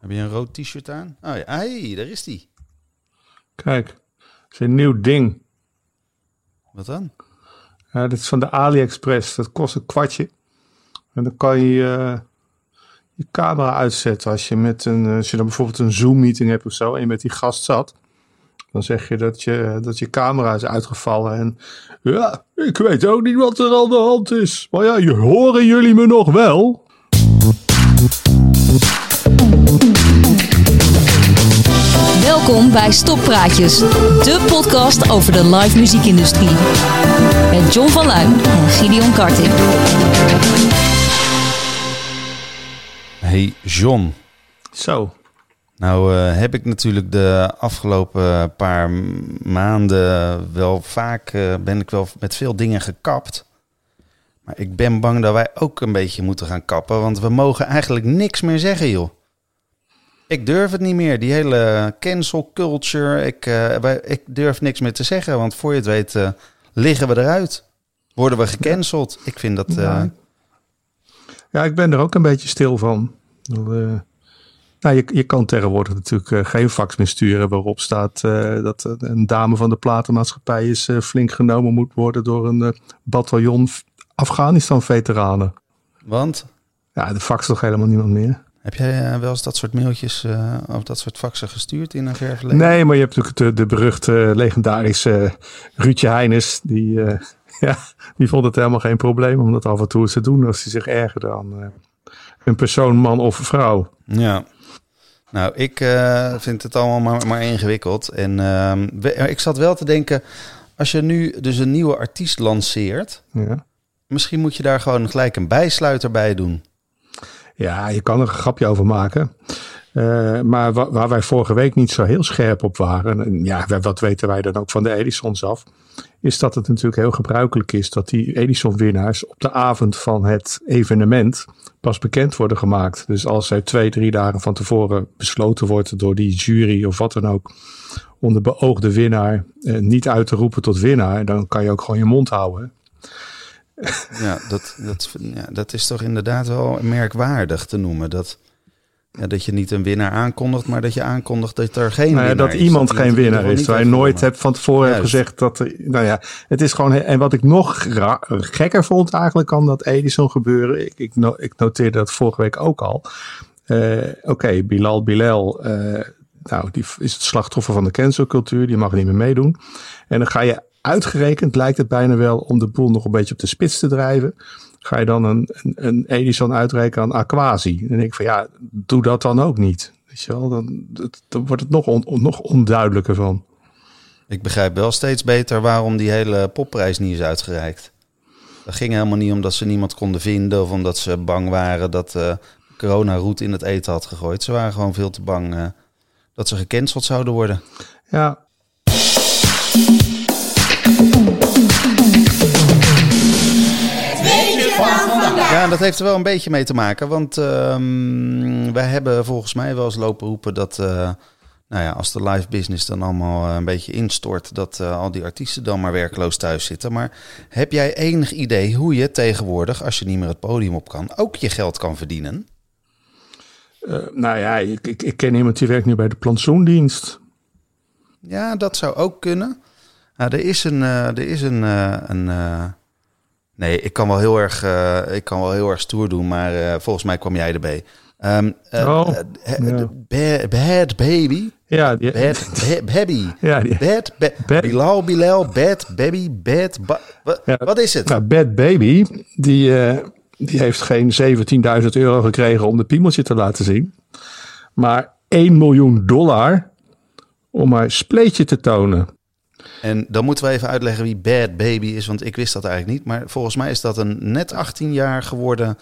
Heb je een rood t-shirt aan? Oh ja, hey, daar is die. Kijk, het is een nieuw ding. Wat dan? Ja, dit is van de AliExpress. Dat kost een kwartje. En dan kan je eh, je camera uitzetten. Als je, met een, eh, als je dan bijvoorbeeld een Zoom-meeting hebt of zo. En je met die gast zat. Dan zeg je dat je, dat je camera is uitgevallen. En ja, ik weet ook niet wat er aan de hand is. Maar ja, je horen jullie me nog wel. Welkom bij Stoppraatjes, de podcast over de live muziekindustrie. Met John van Luijn en Gideon Karting. Hey John. Zo. Nou eh, heb ik natuurlijk de afgelopen paar maanden wel vaak eh, ben ik wel met veel dingen gekapt. Maar ik ben bang dat wij ook een beetje moeten gaan kappen, want we mogen eigenlijk niks meer zeggen, joh. Ik durf het niet meer, die hele cancel culture. Ik, eh, wij, ik durf niks meer te zeggen, want voor je het weet eh, liggen we eruit. Worden we gecanceld. Ik vind dat... eh, Ja. Ik ben er ook een beetje stil van. Nou, je, je kan tegenwoordig natuurlijk geen fax meer sturen waarop staat dat een dame van de platenmaatschappij is flink genomen moet worden door een bataljon Afghanistan-veteranen. want Ja, de fax toch helemaal niemand meer. Heb jij eh, wel eens dat soort mailtjes eh, of dat soort faxen gestuurd in een ver verleden? Nee, maar je hebt natuurlijk de, de beruchte, legendarische eh, Ruudje Heines. Die, ja, die vond het helemaal geen probleem om dat af en toe te doen als hij zich ergerde aan een persoon, man of vrouw. Ja. Nou, ik vind het allemaal maar, maar ingewikkeld. En ehm, we- ik zat wel te denken, als je nu dus een nieuwe artiest lanceert, Ja. misschien moet je daar gewoon gelijk een bijsluiter bij doen. Ja, je kan er een grapje over maken. Eh, maar wa- waar wij vorige week niet zo heel scherp op waren, en ja, wa- wat weten wij dan ook van de Edisons af, is dat het natuurlijk heel gebruikelijk is dat die Edison-winnaars op de avond van het evenement pas bekend worden gemaakt. Dus als er twee, drie dagen van tevoren besloten wordt door die jury of wat dan ook, om de beoogde winnaar eh, niet uit te roepen tot winnaar, dan kan je ook gewoon je mond houden. Ja, dat, dat, ja, dat is toch inderdaad wel merkwaardig te noemen. Dat, ja, dat je niet een winnaar aankondigt, maar dat je aankondigt dat er geen Nou ja, winnaar dat is. iemand Dat geen winnaar is. Wij niet nooit heeft heb van tevoren Juist. gezegd dat er. Nou ja, het is gewoon. En wat ik nog gekker vond eigenlijk kan dat Edison gebeuren. Ik, ik, no- ik noteerde dat vorige week ook al. Eh, Oké, Bilal Bilal. eh, nou, die is het slachtoffer van de cancelcultuur. Die mag niet meer meedoen. En dan ga je uitgerekend, lijkt het bijna wel, om de boel nog een beetje op de spits te drijven. Ga je dan een, een, een Edison uitrekenen aan Aquasi. En dan denk ik van ja, doe dat dan ook niet. Weet je wel, dan, dan wordt het nog, on- nog onduidelijker van. Ik begrijp wel steeds beter waarom die hele popprijs niet is uitgereikt. Dat ging helemaal niet omdat ze niemand konden vinden of omdat ze bang waren dat eh corona roet in het eten had gegooid. Ze waren gewoon veel te bang eh, dat ze gecanceld zouden worden. Ja, Ja, dat heeft er wel een beetje mee te maken. Want ehm, wij hebben volgens mij wel eens lopen roepen dat... eh, nou ja, als de live business dan allemaal eh, een beetje instort... dat eh, al die artiesten dan maar werkloos thuis zitten. Maar heb jij enig idee hoe je tegenwoordig... als je niet meer het podium op kan, ook je geld kan verdienen? nou ja, ik, ik, ik ken iemand die werkt nu bij de plantsoendienst. Ja, dat zou ook kunnen. Nou, er is een... er is een, een nee, ik kan, wel heel erg, eh, ik kan wel heel erg stoer doen, maar eh, volgens mij kwam jij erbij. Oh, eh, ja. Bad, bad Baby. Ja, die, Bad ba- Baby. Ja, die- Bad, ba- Bad- Bilal Bilal, Bad Baby, Bad... ba- wa- Ja. Wat is het? nou, Bad Baby, die, die heeft geen 17.000 euro gekregen om de piemeltje te laten zien. Maar 1 miljoen dollar om haar spleetje te tonen. En dan moeten we even uitleggen wie Bad Baby is, want ik wist dat eigenlijk niet. Maar volgens mij is dat een net 18 jaar geworden...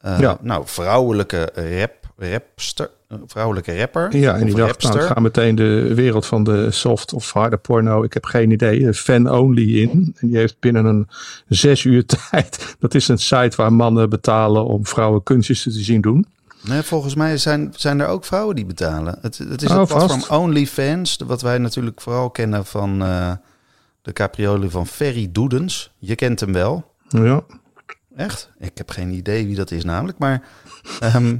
eh, Ja. Nou, vrouwelijke rap, rapster, eh, vrouwelijke rapper. Ja, en die dacht, nou, rapster. ga meteen de wereld van de soft of harde porno, ik heb geen idee, fan-only in. En die heeft binnen een zes uur tijd, dat is een site waar mannen betalen om vrouwen kunstjes te zien doen. Nee, volgens mij zijn, zijn er ook vrouwen die betalen. Het, het is Oh, het platform. OnlyFans, wat wij natuurlijk vooral kennen van eh, de capriolen van Ferry Doedens. Je kent hem wel. Ja, Echt? Ik heb geen idee wie dat is namelijk, maar... ehm,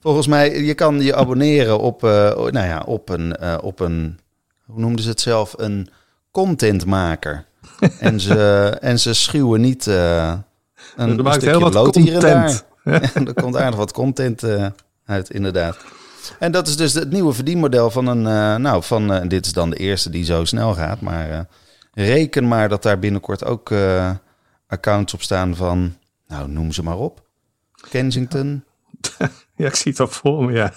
Volgens mij, je kan je abonneren op, eh, nou ja, op, een, eh, op een, hoe noemden ze het zelf, een contentmaker. en, ze, en ze schuwen niet eh, een, een maakt stukje heel wat lood hier en daar. er komt aardig wat content eh, uit, inderdaad. En dat is dus het nieuwe verdienmodel van een, eh, nou, van, eh, dit is dan de eerste die zo snel gaat, maar reken maar dat daar binnenkort ook accounts op staan van, nou, noem ze maar op. Kensington, Ja, ik zie het al voor me, ja.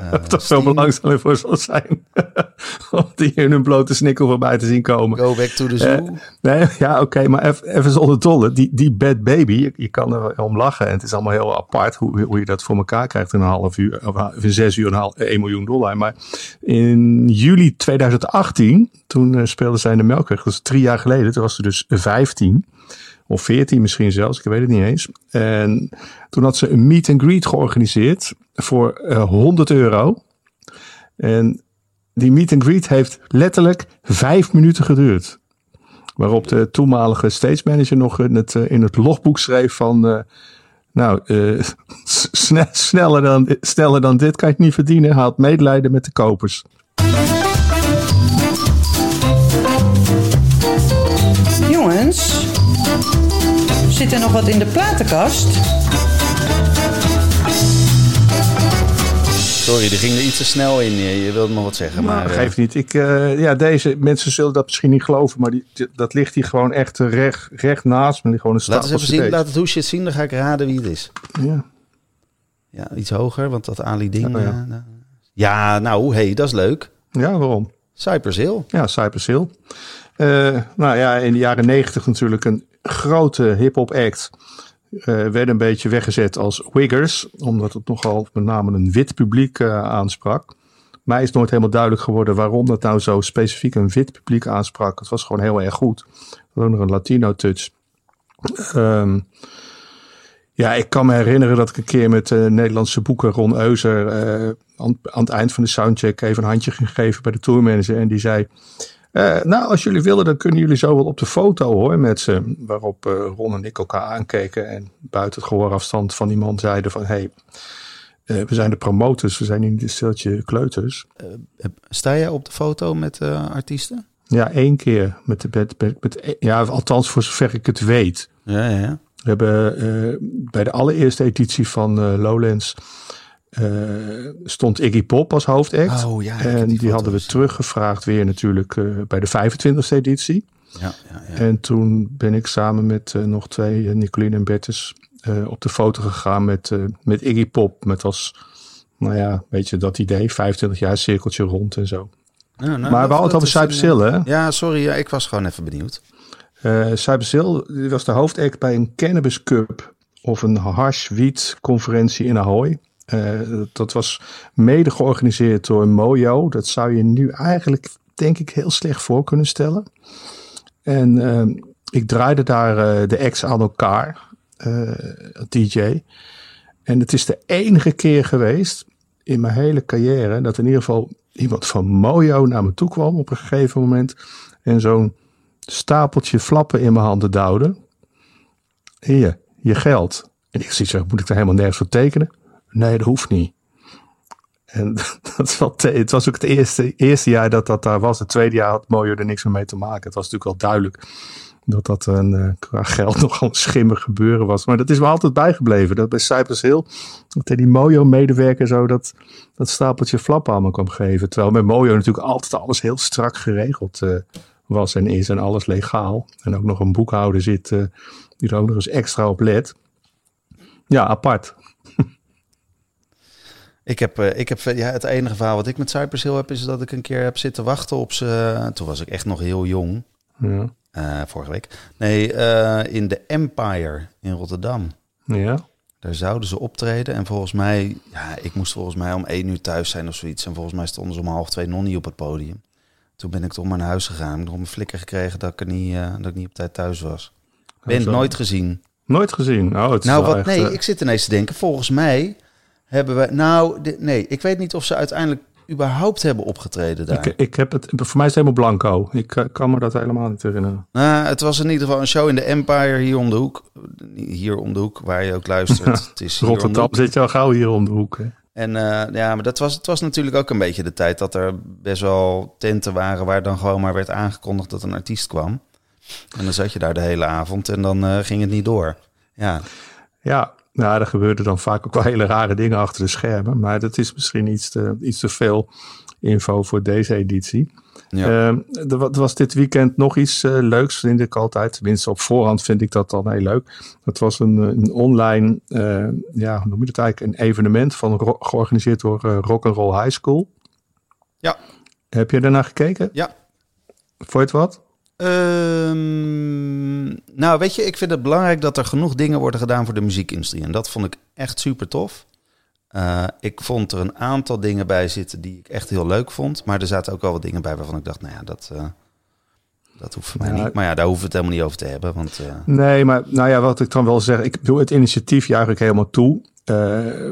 Eh, Dat veel Steam, belangstelling voor zal zijn. Om die in hun blote snikkel voorbij te zien komen. Go Back to the Zoo. Nee, ja, oké, maar even, zonder dolle. Die, die Bad Baby, je, je kan er wel om lachen. En het is allemaal heel apart hoe, hoe je dat voor elkaar krijgt in een half uur, of in zes uur een half, 1 miljoen dollar. Maar in juli 2018, toen eh, speelde zij in de Melkweg. Dat is drie jaar geleden. Toen was ze dus 15 of 14 misschien zelfs, ik weet het niet eens. En toen had ze een meet and greet georganiseerd voor eh, 100 euro. En die meet and greet heeft letterlijk vijf minuten geduurd. Waarop de toenmalige stage manager nog in het, eh, in het logboek schreef van... eh, nou, sne- sneller, dan, dan dit kan je niet verdienen. Haalt medelijden met de kopers. Er nog wat in de platenkast? Sorry, die ging er iets te snel in. Je, je wilde nog wat zeggen, maar... Maar eh, geeft niet. Ik, eh, ja, deze mensen zullen dat misschien niet geloven, maar die, dat ligt hier gewoon echt recht, recht naast me. Gewoon een laat eens even zien, laat het hoesje zien, dan ga ik raden wie het is. Ja. Ja, iets hoger, want dat Ali-ding... Oh, ja. eh, nou- ja, nou, hey, dat is leuk. ja, waarom? Cypress Hill. Ja, Cypress Hill. Eh, nou ja, in de jaren negentig natuurlijk een grote hip-hop act. Eh werd een beetje weggezet als Wiggers, omdat het nogal met name een wit publiek eh, aansprak. Mij is nooit helemaal duidelijk geworden waarom dat nou zo specifiek een wit publiek aansprak. Het was gewoon heel erg goed. Ook nog een Latino touch. Ehm, ja, ik kan me herinneren dat ik een keer met de Nederlandse boeken Ron Euser eh, aan, aan het eind van de soundcheck even een handje ging geven bij de tourmanager. En die zei, eh, nou als jullie willen dan kunnen jullie zo wel op de foto hoor met ze. Waarop eh, Ron en ik elkaar aankeken en buiten het gehoorafstand van die man zeiden van, hey, eh, we zijn de promotors, we zijn niet een steltje kleuters. Sta jij op de foto met artiesten? Ja, één keer met de met, met, met, ja, althans voor zover ik het weet. Ja, ja. We hebben bij de allereerste editie van Lowlands eh, stond Iggy Pop als hoofdact. Oh, ja, en die die, hadden we teruggevraagd weer natuurlijk eh, bij de 25e editie. ja, ja, ja. En toen ben ik samen met eh, nog twee, Nicoline en Bertus, op de foto gegaan met, met Iggy Pop. Met als, nou ja, weet je, dat idee, 25 jaar cirkeltje rond en zo. Ja, nou, maar we hadden het over Hill, hè? Ja, sorry, ja, ik was gewoon even benieuwd. Die was de hoofdact bij een Cannabis Cup of een hash wiet conferentie in Ahoy. Eh, dat was mede georganiseerd door Mojo. Dat zou je nu eigenlijk, denk ik, heel slecht voor kunnen stellen. En eh, ik draaide daar eh, de ex aan elkaar, eh, DJ. En het is de enige keer geweest in mijn hele carrière dat in ieder geval iemand van Mojo naar me toe kwam op een gegeven moment. En zo'n stapeltje flappen in mijn handen duwde. Hier, je geld. En ik zie moet ik daar helemaal nergens voor tekenen? Nee, dat hoeft niet. En dat het was ook het eerste, eerste jaar dat dat daar was. Het tweede jaar had Mojo er niks meer mee te maken. Het was natuurlijk wel duidelijk dat dat een, eh, qua geld nogal schimmig gebeuren was. Maar dat is me altijd bijgebleven. Dat bij Cypress Hill, dat die Mojo-medewerker zo dat, dat stapeltje flappen aan me kwam geven. Terwijl met Mojo natuurlijk altijd alles heel strak geregeld eh, was en is en alles legaal. En ook nog een boekhouder zit eh, die er ook nog eens extra op let. Ja, apart. Ik heb, eh, ik heb ja, het enige verhaal wat ik met Cypress Hill heb, is dat ik een keer heb zitten wachten op ze. Toen was ik echt nog heel jong. Ja. eh, vorige week. Nee, eh, in de Empire in Rotterdam. ja. Daar zouden ze optreden. En volgens mij, ja, ik moest volgens mij om één uur thuis zijn of zoiets. En volgens mij stonden ze om half twee nog niet op het podium. Toen ben ik toch maar naar huis gegaan. Ik heb nog een flikker gekregen dat ik, er niet, eh, dat ik niet op tijd thuis was. Ben zo. nooit gezien. Nooit gezien. Oh, het is Nou, wat, echt, nee, eh, ik zit ineens te denken. Volgens mij hebben we. Nou, de- nee, ik weet niet of ze uiteindelijk überhaupt hebben opgetreden daar. Ik, ik heb het, voor mij is het helemaal blanco. Ik eh, kan me dat helemaal niet herinneren. Nou, het was in ieder geval een show in de Empire hier om de hoek. Hier om de hoek, waar je ook luistert. het is Rotterdam zit je al gauw hier om de hoek. Hè? En eh, ja, maar dat was, het was natuurlijk ook een beetje de tijd dat er best wel tenten waren waar dan gewoon maar werd aangekondigd dat een artiest kwam. En dan zat je daar de hele avond en dan eh, ging het niet door. Ja, Ja, nou, er gebeurden dan vaak ook wel hele rare dingen achter de schermen. Maar dat is misschien iets te, iets te veel info voor deze editie. ja. Ehm, er wa- er was dit weekend nog iets eh, leuks, vind ik altijd. Tenminste, op voorhand vind ik dat dan heel leuk. Dat was een, eh, een online, eh, ja, hoe noem je het eigenlijk, een evenement van, georganiseerd door eh, Rock and Roll High School. Ja. Heb je daarna gekeken? Ja. Vond je het wat? Ehm, nou, weet je, ik vind het belangrijk dat er genoeg dingen worden gedaan voor de muziekindustrie. En dat vond ik echt super tof. Eh, ik vond er een aantal dingen bij zitten die ik echt heel leuk vond. Maar er zaten ook wel wat dingen bij waarvan ik dacht, nou ja, dat, eh, dat hoeft voor mij Ja. niet. Maar ja, daar hoeven we het helemaal niet over te hebben. Want eh, Nee, maar nou ja, wat ik dan wel zeg, ik bedoel, het initiatief juich ik helemaal toe.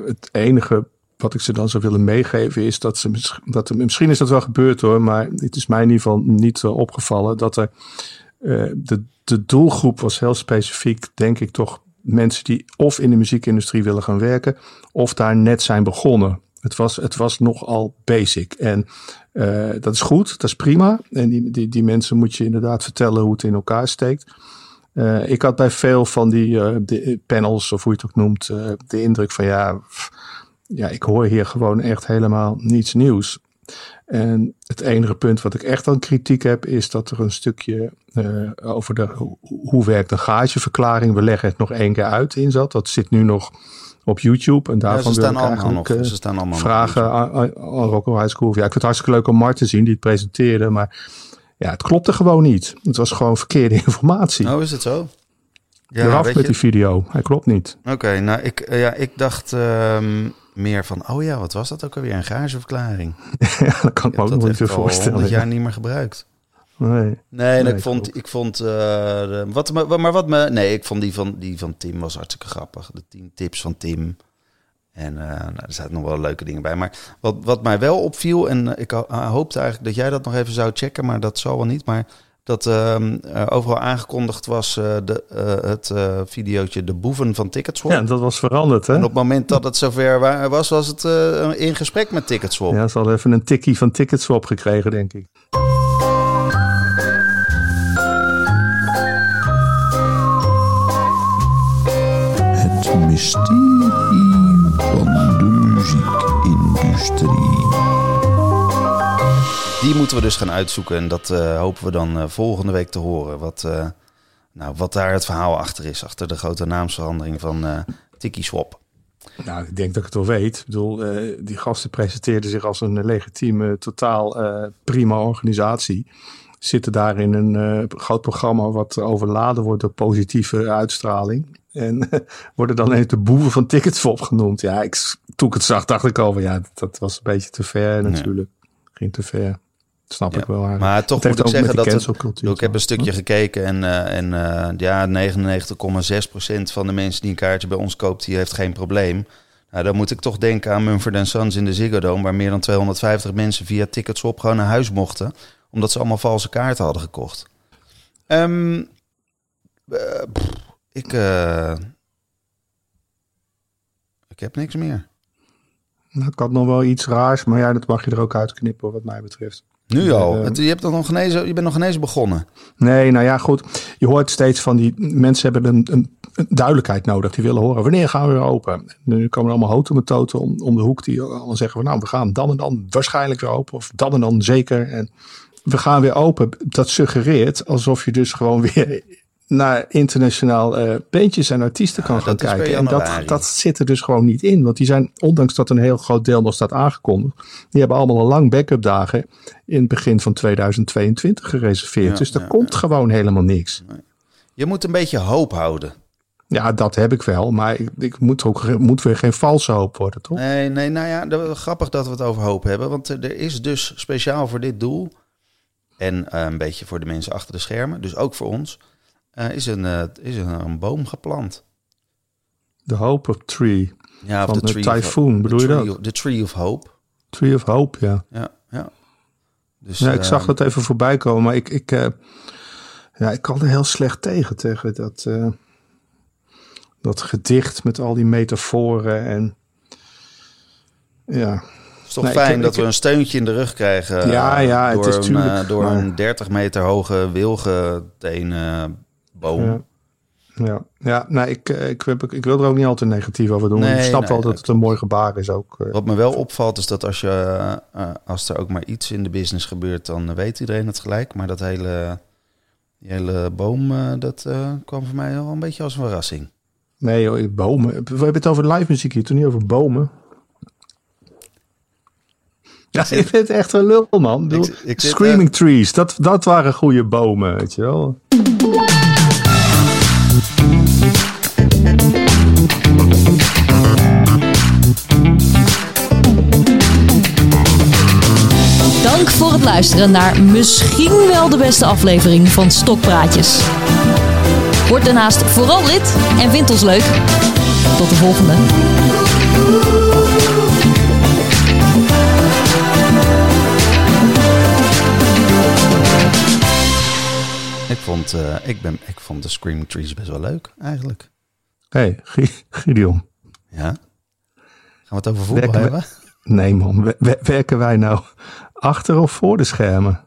Het enige wat ik ze dan zou willen meegeven is dat ze dat misschien is dat wel gebeurd hoor, maar het is mij in ieder geval niet eh, opgevallen dat er eh, de, de doelgroep was heel specifiek, denk ik toch mensen die of in de muziekindustrie willen gaan werken of daar net zijn begonnen. Het was, het was nogal basic. En eh, dat is goed, dat is prima. En die, die, die mensen moet je inderdaad vertellen hoe het in elkaar steekt. Ik had bij veel van die de panels, of hoe je het ook noemt, de indruk van ja, ja, ik hoor hier gewoon echt helemaal niets nieuws. En het enige punt wat ik echt aan kritiek heb, is dat er een stukje eh, over de, hoe, hoe werkt een gageverklaring. We leggen het nog één keer uit in zat. Dat zit nu nog op YouTube. En ja, daarvan ze wil staan ik allemaal nog. eh, Ze staan allemaal vragen aan, aan aan Rocco High School. Ja, ik vind het hartstikke leuk om Mart te zien die het presenteerde. Maar ja, het klopte gewoon niet. Het was gewoon verkeerde informatie. Oh, is het zo? Eraf weet met je- die video. Hij klopt niet. Oké, nou, ik, eh, ja, ik dacht ehm, meer van, oh ja, wat was dat ook alweer? Een gageverklaring. ja, dat kan ik me ook dat nog niet voorstellen. 100 ja. jaar niet meer gebruikt. Nee. Nee, Nee, ik vond, ik vond eh, de- wat, me- maar wat me, nee, ik vond die van, die van Tim was hartstikke grappig. De 10 tips van Tim. En eh, nou, er zaten nog wel leuke dingen bij. Maar wat, wat mij wel opviel, en eh, ik ho- hoopte eigenlijk dat jij dat nog even zou checken, maar dat zal wel niet. Maar dat ehm, eh, overal aangekondigd was eh, de, eh, het eh videootje De Boeven van Ticketswap. Ja, dat was veranderd, hè? En op het moment dat het zover wa- was, was het eh, in gesprek met Ticketswap. Ja, ze hadden even een tikkie van Ticketswap gekregen, denk ik. Het mysterie van de muziekindustrie. Die moeten we dus gaan uitzoeken. En dat eh, hopen we dan eh, volgende week te horen. Wat, eh, nou, wat daar het verhaal achter is. Achter de grote naamsverandering van Tiki Swap. Nou, ik denk dat ik het wel weet. Ik bedoel, die gasten presenteerden zich als een legitieme, totaal prima organisatie. Zitten daar in een groot programma wat overladen wordt door positieve uitstraling. En worden dan even de boeven van Ticketswap genoemd. Ja, ik, toen ik het zag, dacht ik al van ja, dat, dat was een beetje te ver natuurlijk. Ging te ver. Dat snap Ja, ik wel. Maar toch moet ik zeggen dat... Het, ik heb een stukje gekeken en, eh, en eh, ja, 99,6% van de mensen die een kaartje bij ons koopt, die heeft geen probleem. Nou, dan moet ik toch denken aan Mumford Sons in de Ziggo Dome, waar meer dan 250 mensen via Ticketswap gewoon naar huis mochten, omdat ze allemaal valse kaarten hadden gekocht. Pff, ik, eh, ik heb niks meer. Ik had nog wel iets raars, maar ja, dat mag je er ook uitknippen wat mij betreft. Nu al. Eh, je, hebt nog genezen, je bent nog ineens begonnen. Nee, nou ja, goed. Je hoort steeds van die mensen hebben een, een, een duidelijkheid nodig. Die willen horen, wanneer gaan we weer open? En nu komen er allemaal houten metoten om, om de hoek die allemaal zeggen van nou, we gaan dan en dan waarschijnlijk weer open. Of dan en dan zeker. En we gaan weer open. Dat suggereert alsof je dus gewoon weer naar internationaal eh bandjes en artiesten kan gaan kijken. En dat, dat zit er dus gewoon niet in. Want die zijn, ondanks dat een heel groot deel nog staat aangekondigd, die hebben allemaal al lang backup dagen in het begin van 2022 gereserveerd. Ja, dus er ja, komt gewoon helemaal niks. Je moet een beetje hoop houden. Ja, dat heb ik wel. Maar ik, ik moet ook moet weer geen valse hoop worden, toch? Nee, nee, nou ja, dat, grappig dat we het over hoop hebben. Want eh, er is dus speciaal voor dit doel... en eh, een beetje voor de mensen achter de schermen, dus ook voor ons... eh, is, een, eh, is een, een boom geplant. De Hope of Tree. Ja, Van de of- the bedoel je dat? The Tree of Hope. Tree of Hope, ja. Ja, ja. Dus, Ja, ik zag eh, dat even voorbij komen, maar ik, ik, ja, ik kan er heel slecht tegen, tegen dat, dat gedicht met al die metaforen en ja, Het is toch Nee, fijn ik- dat we een steuntje in de rug krijgen. Ja, ja, het door is een, tuurlijk, door maar- een 30 meter hoge wilgetenen boom. Ja. Ja, ja nou, ik, eh, ik, ik wil er ook niet al te negatief over doen. Nee, ik snap nee, wel dat dat het een mooi gebaar is ook. eh. Wat me wel opvalt is dat als, je, eh, als er ook maar iets in de business gebeurt, dan weet iedereen het gelijk. Maar dat hele, die hele boom, dat kwam voor mij wel een beetje als een verrassing. Nee, joh, bomen. We hebben het over live muziek hier, toen niet over bomen. Ja, ik vind het echt een lul, man. Ik Ik- Screaming Trees, dat, dat waren goede bomen, weet je wel. Voor het luisteren naar misschien wel de beste aflevering van Stokpraatjes. Word daarnaast vooral lid en vind ons leuk. Tot de volgende. Ik vond, eh, ik, ben, ik vond de Screaming Trees best wel leuk, eigenlijk. Hé, hey, Gi- Gideon. Ja. Gaan we het over voetbal Werken we- hebben? Nee, man. we- we- werken wij nou achter of voor de schermen?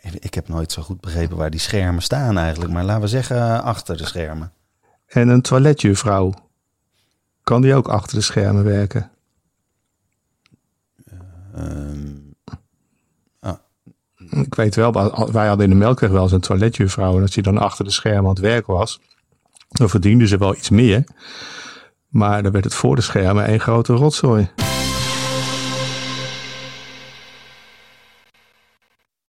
Ik heb nooit zo goed begrepen waar die schermen staan eigenlijk. Maar laten we zeggen eh, achter de schermen. En een toiletjuffrouw. Kan die ook achter de schermen werken? Ehm, Ik weet wel, wij hadden in de Melkweg wel eens een toiletjuffrouw. En als die dan achter de schermen aan het werk was, dan verdiende ze wel iets meer. Maar dan werd het voor de schermen één grote rotzooi.